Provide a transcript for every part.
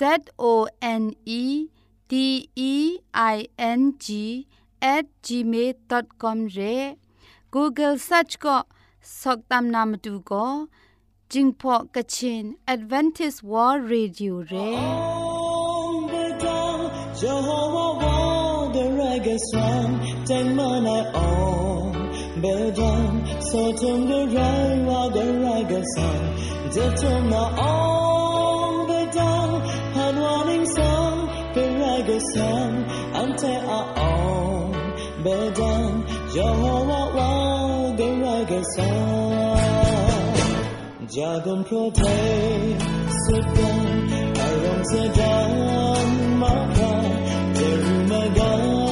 Z O N E T E I N G at gmail.com re. Google search ko soktam namatu ko jingpo kachin Adventist World Radio re. On the dawn, Jehovah the reggae Ten man I own Bedon So tum the rain while the reggae song Detum na own Jangan marah, jangan protes. dance my god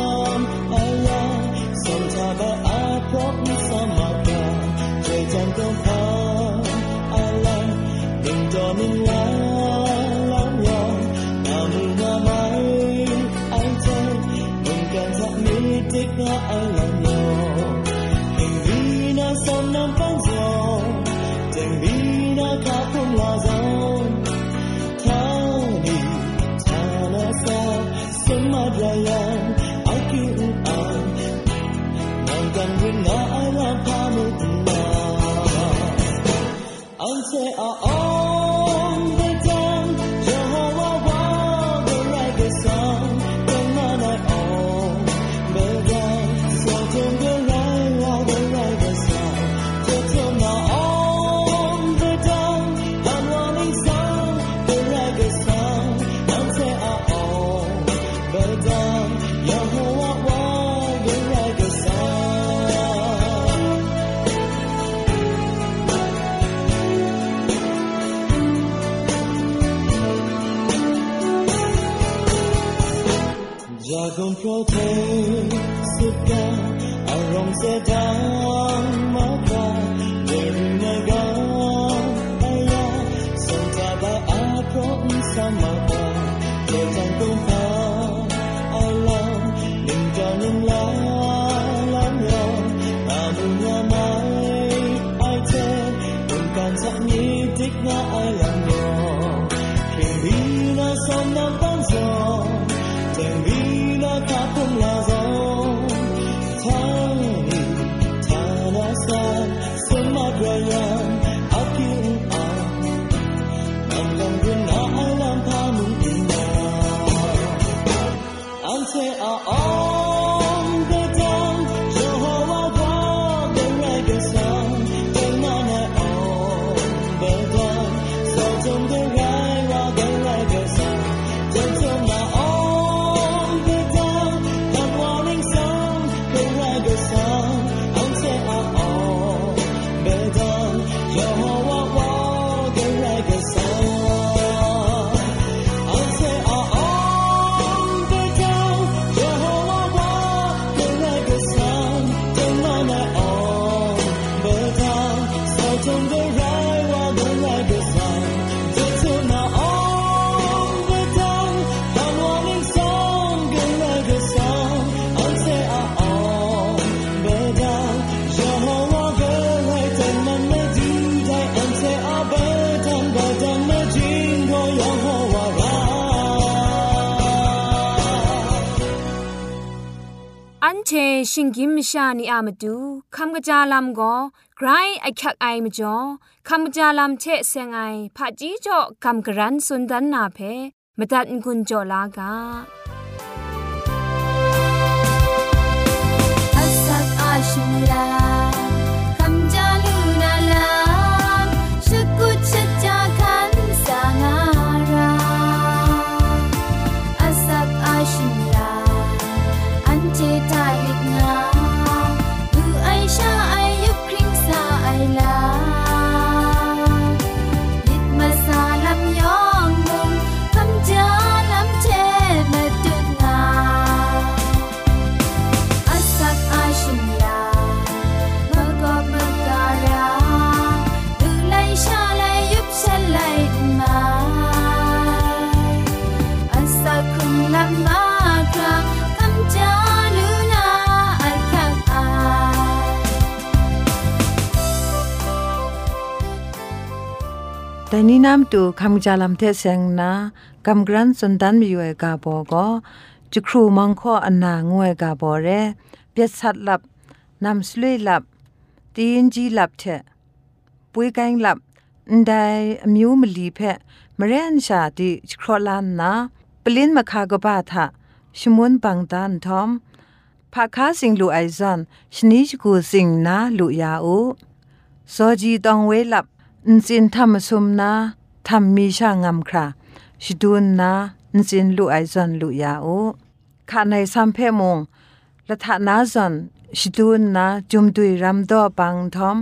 ชิงกิมชานีอามาดูคำกระจาลำก็ไกรไอคักไอมาจ่อคำกระจาลำเชะเซงไอผาจีจ่อคำกระรันสุนดันนาเพมตัดกุญจลากา asak ashula kamjalu นีน้ำตูคำจาลำเทเซงนากำกรันสุนดันมีอยู่เอกาบอก็จุครูมังข้ออนางวยกาบอเรเปียสัดหลับนำสลุยหลับตีนจีหลับเถะปุยกังหลับอันใดมิวมลีเพะมเรนชาติจครอลานนาปลินมาคากบาทะชมุนปังตันทอมภาคาสิงลูไอซอนชนิชกูสิงนาลูยาอูโซจีตองเวลับ นจินทำสมนาทำมีช่างงามคราชิดูนนานจินลุไอซอนลุยาโอข้าในสัมเพมงละทานาซอนชิดูนนาจุมดุยรำดอปังทอม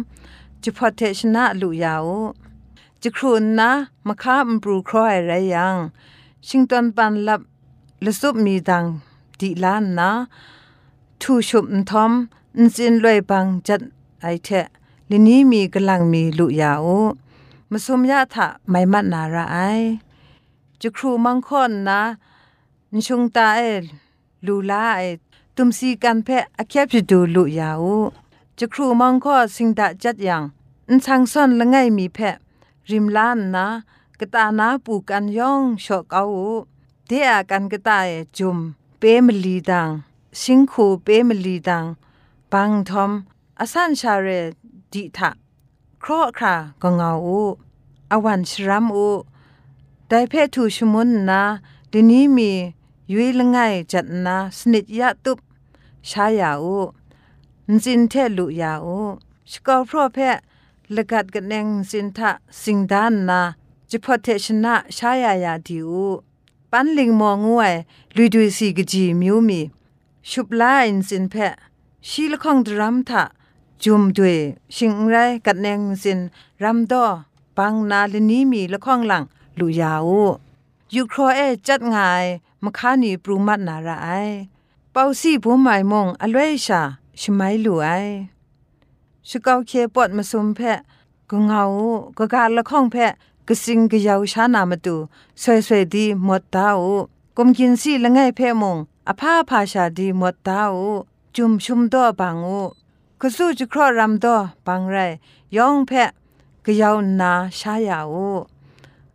จุพอเทชนะลุยาโอจะครูนนะมาค้ามปรูครอยไรยัง ชิงตอนปันลับละสุบมีดังดีล้านนะทูชุมทอมนจินลอยปังจัดไอเทะ ลินี้มีกำลังมีลุยาโอมาสมยาทะไม่มัดนาระไอจะครูมังคนนะนชงตาเอลูลาไอตุมซีกันเพะอาแคบจะดูลุยาโอจะครูมังข้อสิงดาจัดยังนทางซ่อนละไงมีเพะ ริมล้านนะกตานาปูกันย่องชอกเอาเดียกันกตายจุมเปมลีดังสิงคูเปมลีดังบังทอมอสันชาเร ดิทะครอคราก็เงาอูอวันชรัมอูได้เพศทูชมุนนาดินี้มียุยละไงจัดนาสนิทยะตุบชายาอูนจินเทลุยาอูสกอพรอเพะละกัดกันแนงสินทะสิงดานนาจิพอเทชนะชายายาดิอูปันลิงมองงวยลุยดุยสีกจีมิวมี ชุบลาอินสินเพะชีละข้องดรัมทะ จุมด้วยชิงไรกัดแนงสินรำดอปังนาลนี้มีละข้องหลังลุยาวยูโครเอจัดงายมคานีปรูมัดนาระไอเปาซี่ผู้หมายมงอลวยชาชไมลุไอชกาวเคปอดมาสมเพะก็เงาก็การละข้องเพะกสิงกยาวชานามาตูสวยสวยดีหมดตาอูกมกินซี่ละไงเพะมงอภาพาชาดีหมดตาอูจุมชุมดอบางอู กสู้จะครอรำดอปังไรยองแพะก็ยาวนาชายาโอ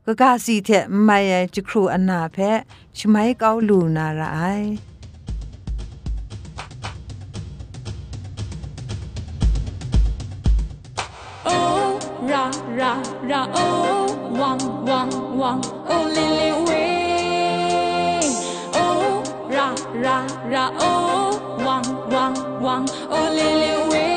ก็กาสีเทไม่จะครูอันนาแพะชไมเกาลูนาระไอ Oh, ra, ra, ra, oh, wang, wang, wang, oh, lily way. Oh, ra, ra, ra, oh, wang, wang, wang, oh, lily.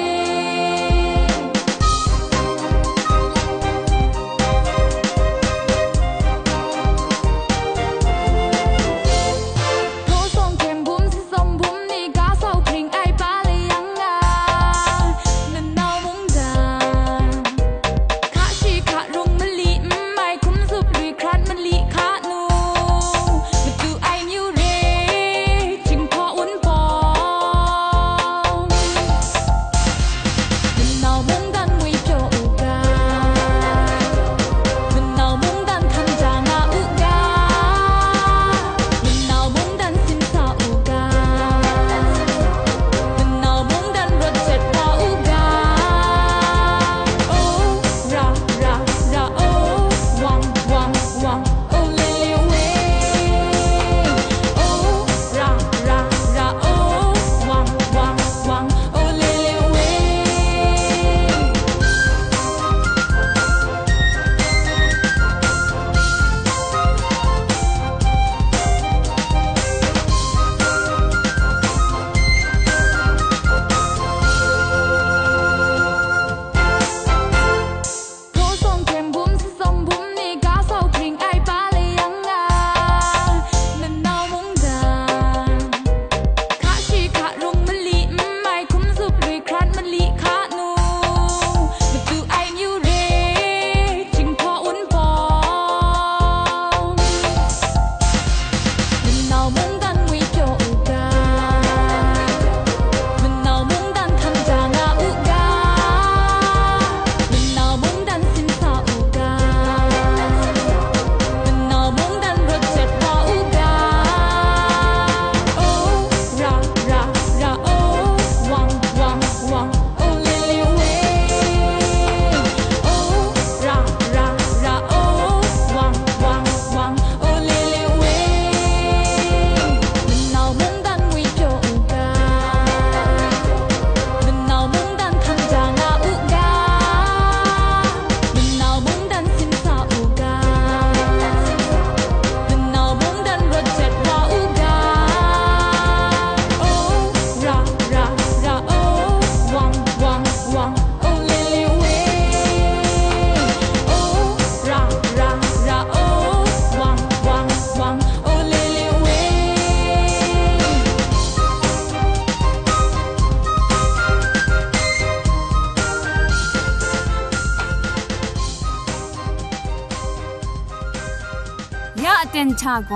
นชาโก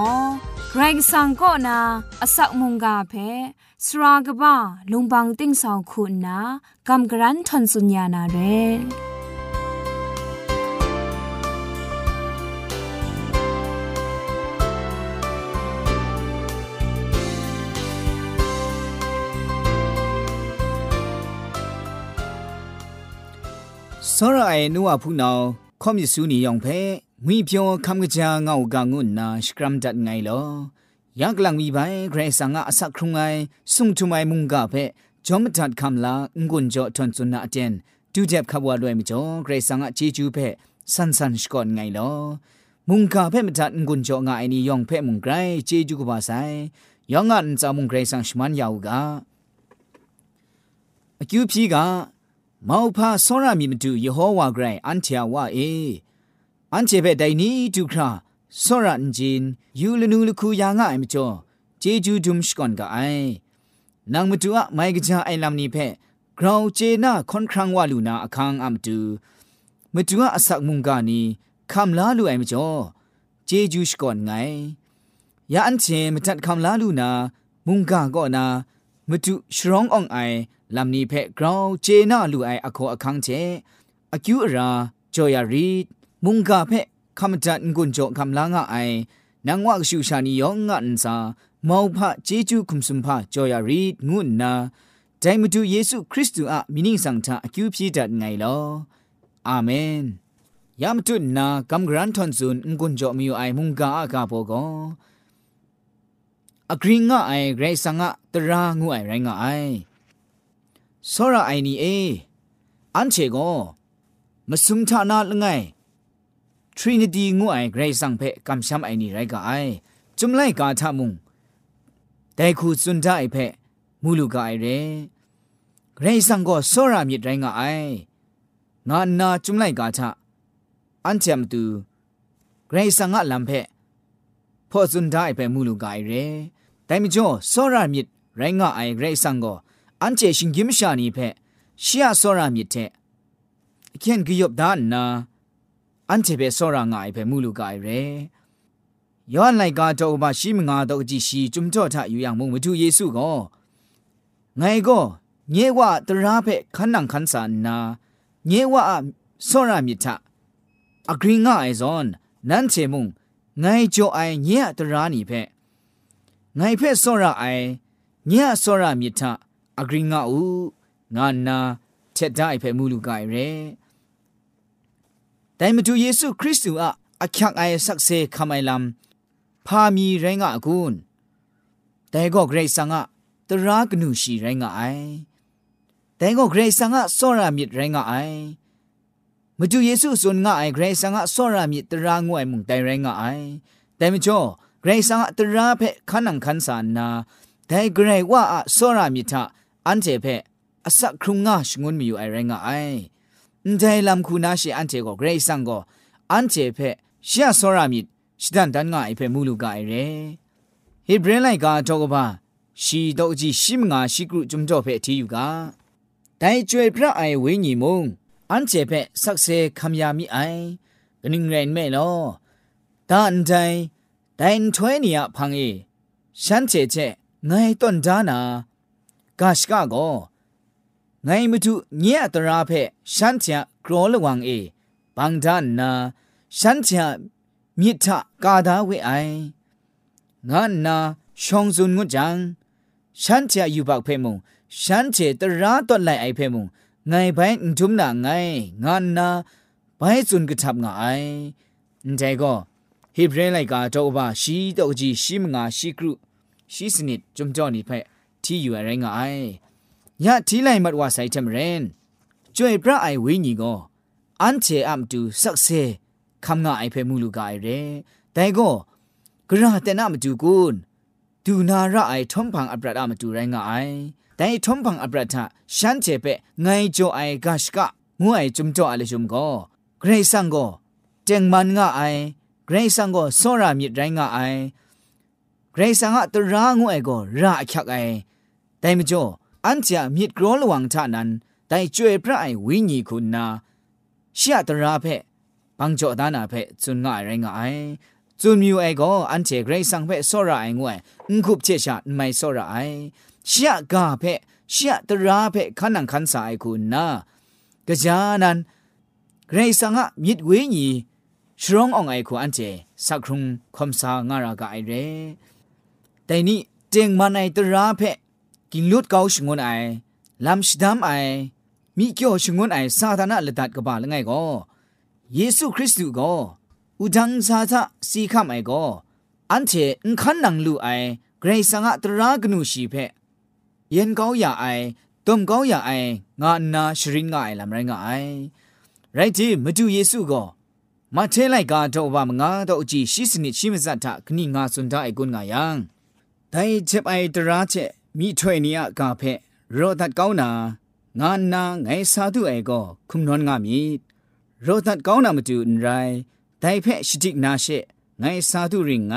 ไกรสังก็นาอสักมุงกาเพสรากบ้าลุงบังติ้งสองคุณนากำกรันทนสุญญานาเร စောရအိုင်နူဝဖူနောခေါမစ်ဆူနီယောင်ဖဲ ငွေပြောခမ်ကကြာငေါကငုနာစကရမ်ဒတ်ငိုင်လောယက်လန်မီပိုင်ဂရေဆာငါအစခရုငိုင်ဆုံထမိုင်မုန်ကဖဲဂျောမတတ်ခမ်လာငွန်ကြောထွန်စွနာအတန်ဒူဂျက်ခဘဝလွယ်မကျော်ဂရေဆာငါချီကျူးဖဲဆန်ဆန်စကွန်ငိုင်လောมุงกาเพ่มทัดงุนจองไอนี่ยองเพ่มุงไกรเจจูกบาไซยองอันจามุงไกรสังชมันยาวกาอคิวพีกาမောဖာစောရမီမတူယေဟောဝါဂရိုင်အန်တီယာဝါအေ อันเจเปไดนี้ดูคราสระอันจินยูลนูลคูยางะไอมจ่อเจจูดุมชกอนกะไอนางมตุอะไมกะจาไอลัมนีเพกราวเจนาคอนครังวะลูนาอคังอัมตุมตุอะอสักมุงกานีคัมลาลูไอมจ่อเจจูชกอนไงยาอันเจมตัดคัมลาลูนามุงกาก็นามตุชรองอองไอลัมนีเพกราวเจนาลูไออโคอคังเจอกิวราจอยารี งุนนาไดมดูเยซูคริสต์อะมินิสังทาอคิวพีดัดไงลออาเมนยามตุนนากัมกรันทอนซุนงุนโจมิวไอมุงกาอากาโปโกอกริงะไอเกรซังะตรางูไอไรงะไอซอราไอนีเออันเชโกมสุงทานาลงไง Trinity ငွအိုင်ဂရိတ်ဆောင်ဖဲကမ်ရှမ်အိုင် ทรินิตีงูไอเกรซังเพกำช้ำไอนี่ไรก็ไอจุมไลกาทามุงแต่คูสุนทาไอเพมูลูกาไอเรเกรซังก็โซรามิดไรงาไองานนาจุมไลกาทาอันเชมตูเกรซังอะลำเพพ่อสุนทาไอเพมูลูกาไอเรแต่มิจ่อโซรามิดไรงาไอเกรซังก็อันเจชิงกิมชานีเพเชียโซรามิดเทเขียนกิยบดานนา အန်ချေပဲဆောရာငါအိပဲမူလူကအိရဲယောဟန်လိုက်ကတော့ဘာရှိမငါတော့အကြည့်ရှိကျွမ်ကြော့ထယူရမုံမသူယေစုကောငိုင်ကောညေဝတရာဖက်ခန္နံခန်းဆာနာညေဝအဆောရာမြစ်ထအဂရင်းငါအိဇွန်နန်ချေမုံငိုင်ကြောအိုင်ညေတရာနီဖက်ငိုင်ဖက်ဆောရာအိုင်ညေဆောရာမြစ်ထအဂရင်းငါဦးငါနာချက်ဒိုင်ဖက်မူလူကအိရဲ แต่มาดูเยซูคริสต์อะอักยักไอสักเซคำไอลำพามีแรงอะกุนแต่ก็เกรซังอะตรากนูชีแรงอะไอแต่ก็เกรซังอะสรามิดแรงอะไอมาดูเยซูส่วนงะไอเกรซังอะสรามิดตรางวยมุงแต่แรงอะไอแต่ม่จ่อเกรซังอะตราเพขันังขันสานนาแต่เกรว่าอะสรามิทะอันเจเพอสักครุงงะชงุนมีอยู่ไอแรงอะไอ န်တိုင်လမ်ခုနာရှေအန်တေကိုဂရိတ်ဆန်ကိုအန်တေဖက်ရှေဆောရမီရှဒန်တန်ငါအဖက်မူလူကအိုင်ရဲဟေဘရင်လိုက်ကတော့ကပါရှီတော့ကြည့်ရှိမငါရှိကရုဂျုံတော့ဖက်အထီယူကဒိုင်ကျွေပြအိုင်ဝင်းညီမုံအန်တေဖက်ဆက်ဆဲခမယာမီအိုင်ဂနင်းရင်မဲလောဒါန်တိုင်ဒိုင်ထွဲနီယဖန်အေရှမ်းချေချက်ငိုင်တွန်ဒါနာဂါရှကကို ငိုင်မတုညေအတရာဖဲရှမ်းချာဂရောလဝံအေဘန်ဒနာရှမ်းချာမြစ်ထကာဒါဝဲအိုင်ငါနာရှောင်းစုံငွကြံရှမ်းချာယူပောက်ဖဲမုံရှမ်းချေတရာတော့လိုက်အိုင်ဖဲမုံငိုင်ဘိုင်းဒုံနာငိုင်ငါနာဘိုင်းစွန်ကထပ်ငါအိုင်အန်တဲကိုဟေဘရဲလိုက်ကတော့ဘာရှီတော့ကြီးရှီမငါရှီကရုရှီစနစ်ဂျုံကြောနီဖဲတီယူရငါအိုင် ညတီးလိုက်မတ်ဝါဆိုင်တမရင်ကျွေပြအိုင်ဝင်းကြီးကိုအန်ချေအမ်တူဆက်ဆေခမ်ငါအိုင်ဖဲမူလူကအိုင်ရဲတိုင်ကိုဂရတဲ့နာမတူကွန်းဒူနာရအိုင်ထုံဖန်အပရဒမတူရိုင်းငါအိုင်တိုင်ထုံဖန်အပရထရှမ်းချေပဲငိုင်းကြောအိုင်ဂတ်ကငွအိုင်ဂျုံကြောအလေဂျုံကိုဂရိဆန်ကိုတင်မန်ငါအိုင်ဂရိဆန်ကိုစောရမြစ်ရိုင်းငါအိုင်ဂရိဆန်ကတရာငွအိုင်ကိုရာအချက်အိုင်တိုင်မကျော်อั อันจะมีกรอลวังทานั้นแต่จวยพระไอวิญญีคุณนาเชียตราเพบังจอดานาเพจุนง่ายไรงายจจุนมิวไอก็อันเจเกรซังเพ่สระไองวยอุคุบเชชาไม่สระไอเชียกาเพ่เชียตราเพ่ขันังขันสายคุณนะกะจานันเกรซังะมิดเวญีชรององไอคูอันเจสักครุงคมสางารากาไอเรแต่นี่เจงมันตราเพ่ กินลุดเกาชงวนไอลำชดามไอมีเกี่ยวชงวนไอซาตานะละดัดกบาลไงก็เยซูคริสต์ก็อุดังซาทะสีคำไอก็อันเชนขันนังลูไอเกรซังะตรากนูชีเพเย็นเกาอย่าไอต้มเกาอย่าไองานนาชริงไอลำไรงไอไรที่มาดูเยซูก็มาเทไลกาโตบามงาโตจีชิสนิชิมซัตทะกนีงาสุนทาไอกุนงายังแต่ มีถ้วยนี้อกาเพรอดัดเก้านา งานนาไงสาธุเอกคุมนอนงามีรอดัดเก้านามาดูนไรแต่เพชิจิกนาเชไงสาธุริงไง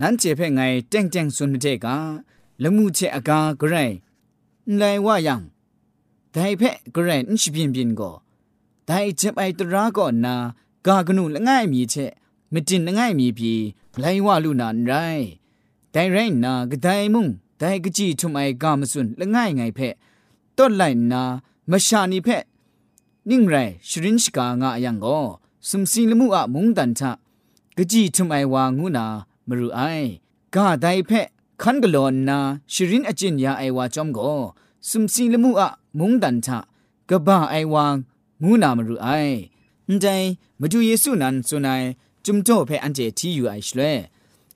นั้นเจเพไงแจ้งแจ้งสุนเจกาละมูเชอากากระไรไรว่ายังแต่เพกระไรนชิบินบินก็แต่เจ็บไอตราก่อนากากนูละง่ายมีเชไม่จินละง่ายมีพีไรว่าลูนานไรแต่ไรนากระไดมุ่ง แต่กจีทุมไอกามสุนและง่ายไงเพ่ต้นไหลนนามาชานีเพะนิ่งไรชรินชกางาอย่างกอสมสิลมุอะมุงตันทะกจีทุมไอวางูนามรุไอกาไดเพ่ขันกลอนนาชรินอจินยาไอวาจอมกอสมสิลมุอะมุงดันทะกบ้าไอวางูนามรุไอใจมาดูเยซูนันสุนัยจุมโตเพออันเจที่อยู่ไอชเล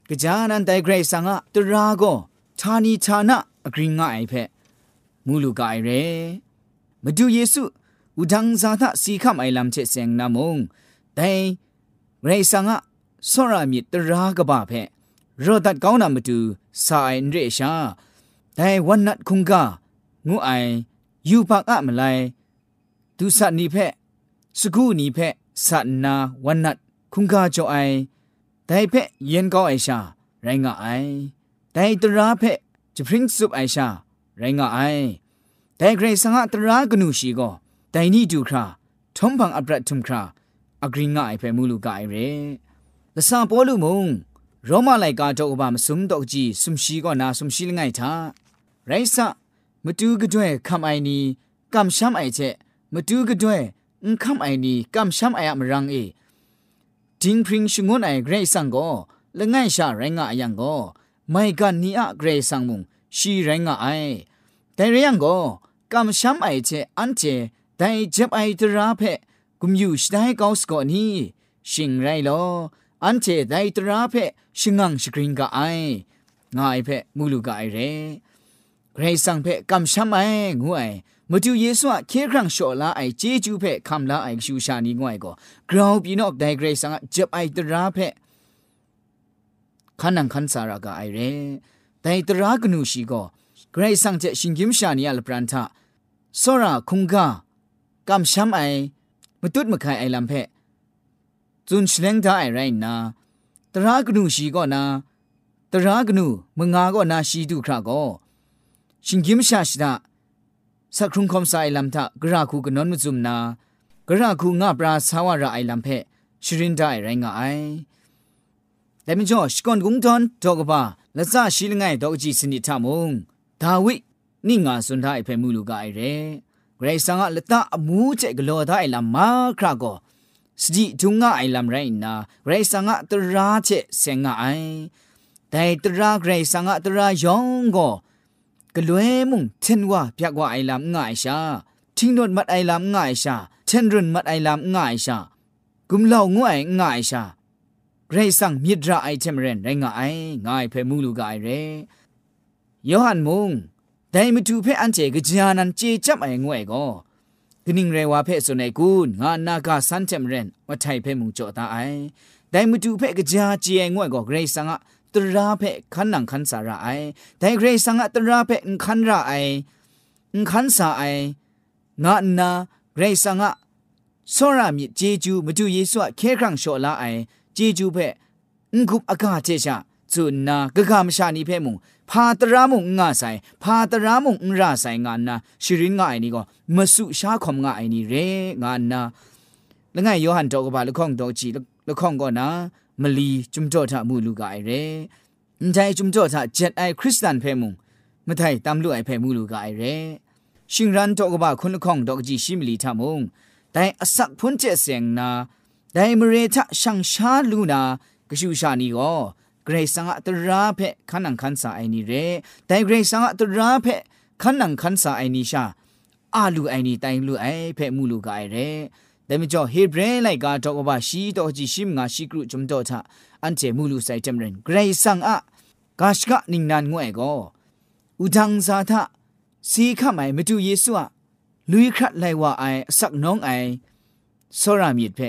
กจานันไดเกรซังอะตรากอ ဌာနီဌာနအဂရင်းငါအိုင်ဖက်မူလူကအိုင်ရဲမဒူယေစုဥဒန်းဇာသစီခမ်အိုင်လမ်ချက်စ ेंग နာမုံဒိုင်ရေဆာငါဆောရမီတရာကပါဖက်ရောဒတ်ကောင်းနာမတူဆိုင်ရေရှာဒိုင်ဝနတ်ခုံကငုအိုင်ယူပါကမလိုင်ဒုစနီဖက်စကုနီဖက်စနာဝနတ်ခုံကကြောအိုင်ဒိုင်ဖက်ယင်ကောအိုင်ရှာရိုင်းငါအိုင် แต่ตราเพะจะพริ้งสุบไอชาไรงะไอแต่เกรสังหตรากนูชีก็แต่นี่ดูคราทอมพังอับรัดทุมคราอักริงะไอเพมูลูกาไอเรละซาปอลูมงโรมาไลกาโตอบามสุมดอกจีสุมชีก็นาสุมชีลไงทาไรซะมตูกะด้วยคำไอนี้กำช้ำไอเจมตูกะด้วยอุคำไอนี้กำช้ำไออะมรังเอจิงพริงชงวนไอเกรซังโกละง่ายชาแรงงะยังโก ไม่กันนี่อะเกรซังมุงชีแรงงะไอแต่เรียงโกกำช้ำไอเจอันเจแต่เจ็บไอตราเพกุมอยู่ชได้กอสกอนี่ชิงไรโลอันเจแต่ตราเพชิงังสกริงกะไองายเพมูลูกะไอเรเกรซังเพกำช้ำไองวยမတူယေဆုအခေခရန့်လျှော်လာအိုင်ဂျေဂျူးဖက်ခမ်လာအိုင်ရှူရှာနီငွိုင်ကိုဂရောင်းပြနော့ဒိုင်ဂရိတ်ဆန်ကဂျပ်အိုင်တရာဖက် ขันนังขันสารากาไอเร่แต่ตรากนูชีก็ใครสังเจชิงกิมชานียลปรันทะสระคุงกากำช้ำไอมตุดมะายไอลำเพจุนเชเลงทาไอไรนาตรากนูชีก็นาตรากนูมึงาก็นาชีดูคราก็ชิงกิมชาชดาสักครุงคอมายลำทะกระคูกนนมุจุมนากระคูงาปราสาวระไอลำเพชรินได้ไรงาไอ แต่มิจ่อสกอนกุงทอนดอกบาละซาရှိလငယ်တော့အကြည့်စနစ်ထမုံဒါဝိနိငါစွန်ထားအဖေမူလူကအိုင်ရဲဂရိဆန်ကလတအမူးချက်ကလောသားအိုင်လာမာခရာကိုစကြည့်ဂျုံငါအိုင်လမ်ရိုင်နာဂရိဆန်ကတရာချက်ဆင်ငါအိုင်ဒိုင်တရာဂရိဆန်ကတရာယောင်ကိုกลวยมุงเทนว่าพยากว่าไอลำง่ายชาทิ้งโดนมัดไอลำง่ายชาเทนรุนมัดไอลำง่ายชากุมเหล่างวยง่ายชา ไรสั่งมิดรไอเทมเรนไรง่ายง่ายเพมูลูกายเรยอหันมุงแต่ม่ถูเพอันเจกจานันเจจับไองวยก็กนิ่งเรว่าเพสุนัยกูนงานนากาสันเทมเรนว่าไทยเพมุงโจตาไอแต่ม่ถูเพกจาเจงวยก็ไรสั่งอะตราเพขันนังขันสาระไอแต่เรซังอะตราเพขันระไอขันสาไองานนาเรซังอะสรามิเจจูมาดูเยซูอะเคค รั้งโชลาไอเจจูเพงกุบอากาเจชาจุนนากะกามชานีเพมุงพาตรามุงงาไซพาตรามุงราไซงานนาชิรินงาไอนี่ก็มสุชาคอมงาไอนี่เรงานนาละไงโยฮันตอกบาละข้องตอกจีละข้องก็นะม มลีจุมจ่อทะมูลูกาไอเรอันใจจุมจ่อทะเจ็ดไอคริสตันเพมุงမထိုင်တမ်လူအိုင်ဖဲမူလူကအိုင်ရဲရှင်ရန်တော့ကဘာခွန်းခေါင်တော့ကြည့်ရှိမလီထမုံတိုင်အစက်ဖွန်းကျက်စင်နာ ไดมเรทะชังชาลูนากชูชานีก็เกรซังอัตราเพคันนังคันสาไอนีเรแต่เกรซังอัตราเพคันนังคันสาไอนีชาอาลูไอนีไตลูไอเพมูลูกไอเรแต่เมื่อเฮเบรนไลกาตอกบาชีตอจีชิมงาชิกรุจมโตทะอันเจมูลูไซจำเรนเกรซังอะกาชกะนิงนานงวยกอุดังซาทะสีข้าไม่มาดูเยซูอะลุยครัดไลวาไอสักน้องไอสรามีดเพ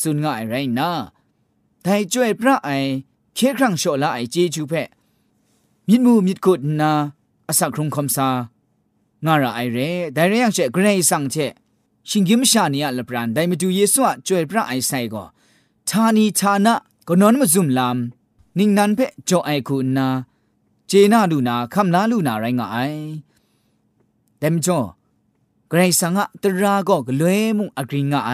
สุนง่ายไรนะแต่จ่วยพระไอเคครั้งโชละไอเจจูเพมิดมูมิดกุดนาอสักครุงคมซางาระไอเรแต่เรื่องเชเกรซังเชရှင်กิมชาเนียละปรานได้มาดูเยซูอะจ่วยพระไอไซก็ทานีทานะก็นอนมาซุมลามนิ่งนันเพะจ่อไอคุณนาเจน่าลูนาคำลาลูนาไรงไอเต็มจ่อไกรสังะตราก็กลวยมุงอกริงไอ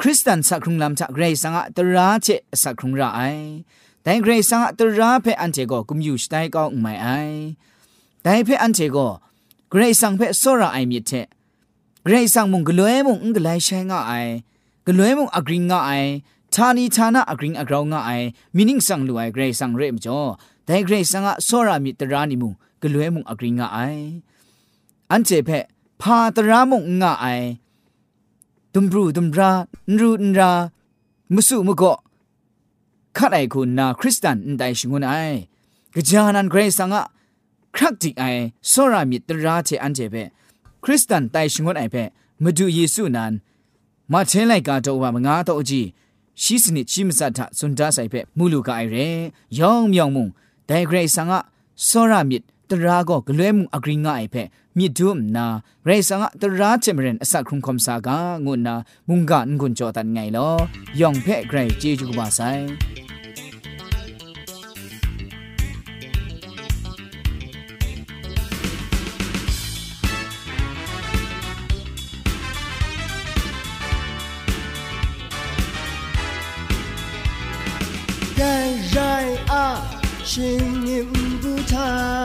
คริสตันสักครุงลำชะไกรสังะตราเจสักครุงราไอแต่ไกรสังะตราเพอันเจก็กุมอยู่สไตก็อุไม่ไอแต่เพอันเจก็ไกรสังเพโซราไอมิเทเกรซังมุงกลวยมุงงกไลใช้งาไอกลวยมุงอกริงงาไอทานีทานะอกริงอกราวงาไอมินิงสังลวยเกรซังเรมจ่อแต่เกรซังอะโซรามิตรานิมุงกลวยมุงอกริงงาไออันเจเพพาตรามุงงาไ อตุมบรูตุมรานรูนรามุสุมุกะขัดไอคุณนาคริสตันนไดชงวนไอกะจานันเกรซังอะครักติไอโซรามิตราเทอันเจเพคริสตันไตชงวนไอเพ่มาดูเยซูนันมาเทนไลกาโตวามงาโตอจีชีสนิชิมสัทธสุนดาไซเพ่มูลูกาไอเรยองมยองมุงไดเกรซังอะโซรามิดตราก็กลวย มุงอกริงาไอเพ่มิดุมนาเรซังอะตราเจมเรนอสักครุงคมสากางุนนามุงกานกุนจอตันไงลอยองเพ่เกรเจจูกบาไซ cái rai a xin niệm bu tha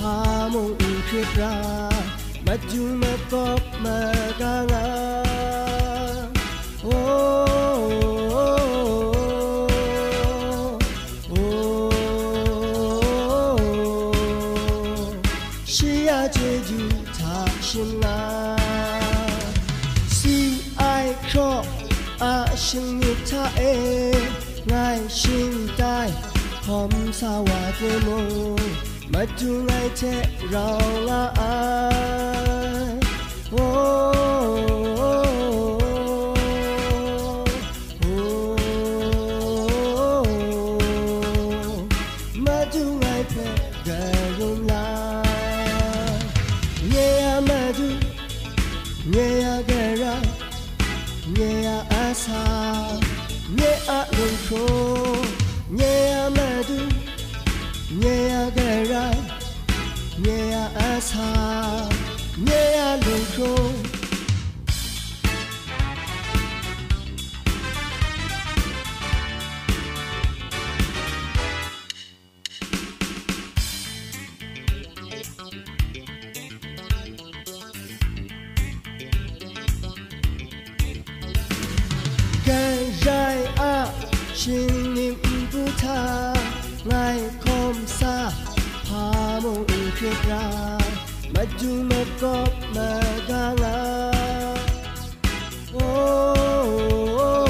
Ngài không xa pha mong khuyết ra mà chu mà cọp mà ca ngà ô Shia Jeju Ta Shin La Si ai Crop อาชิงนิทาเอง่ายชิ งได้หอมสาวาเตโมมาดูไงเทเราละอายโอ้โอ้มาดูไงเพกะรุมลาเย่มาดูเย่กะรา nye ya asa nye a lunko nye ya madu ย negara Maju mekop negara Oh, oh,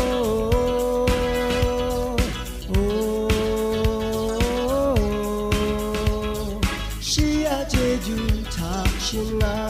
oh, oh Jeju, touching love.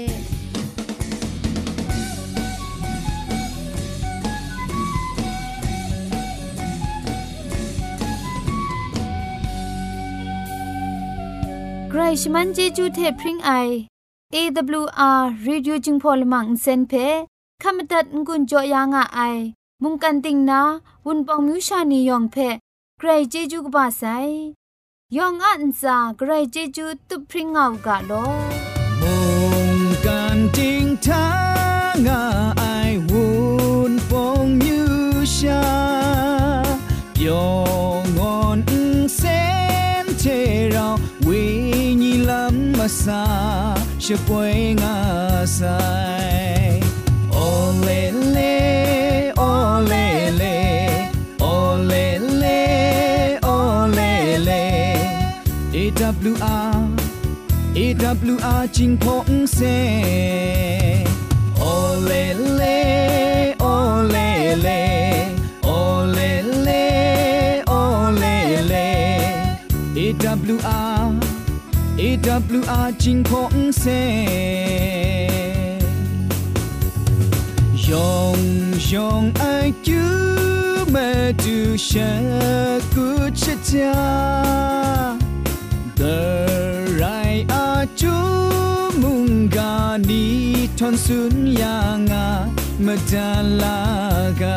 ชมันเจจูเทพริงไอ AWR Radio จึงพอลมังเซนเพขามตัดงุนจอยางอ้ายมุงกันติงนาวุนปองมิวชานียองเพใครเจจูกบาไซยองอันซาใครเจจูตุพริงเอากาโลมุงกันติงทางอ้ายวุนปองมิวชายองอนเซนเทเราวี masa she poi ngasai olele olele olele olele. Ewr ewr ching se. Olele olele. AWR จิงพงเซยองยองไอจูมาดูชะกุชะจา the right are chu munga ni thon sun ya nga madala ga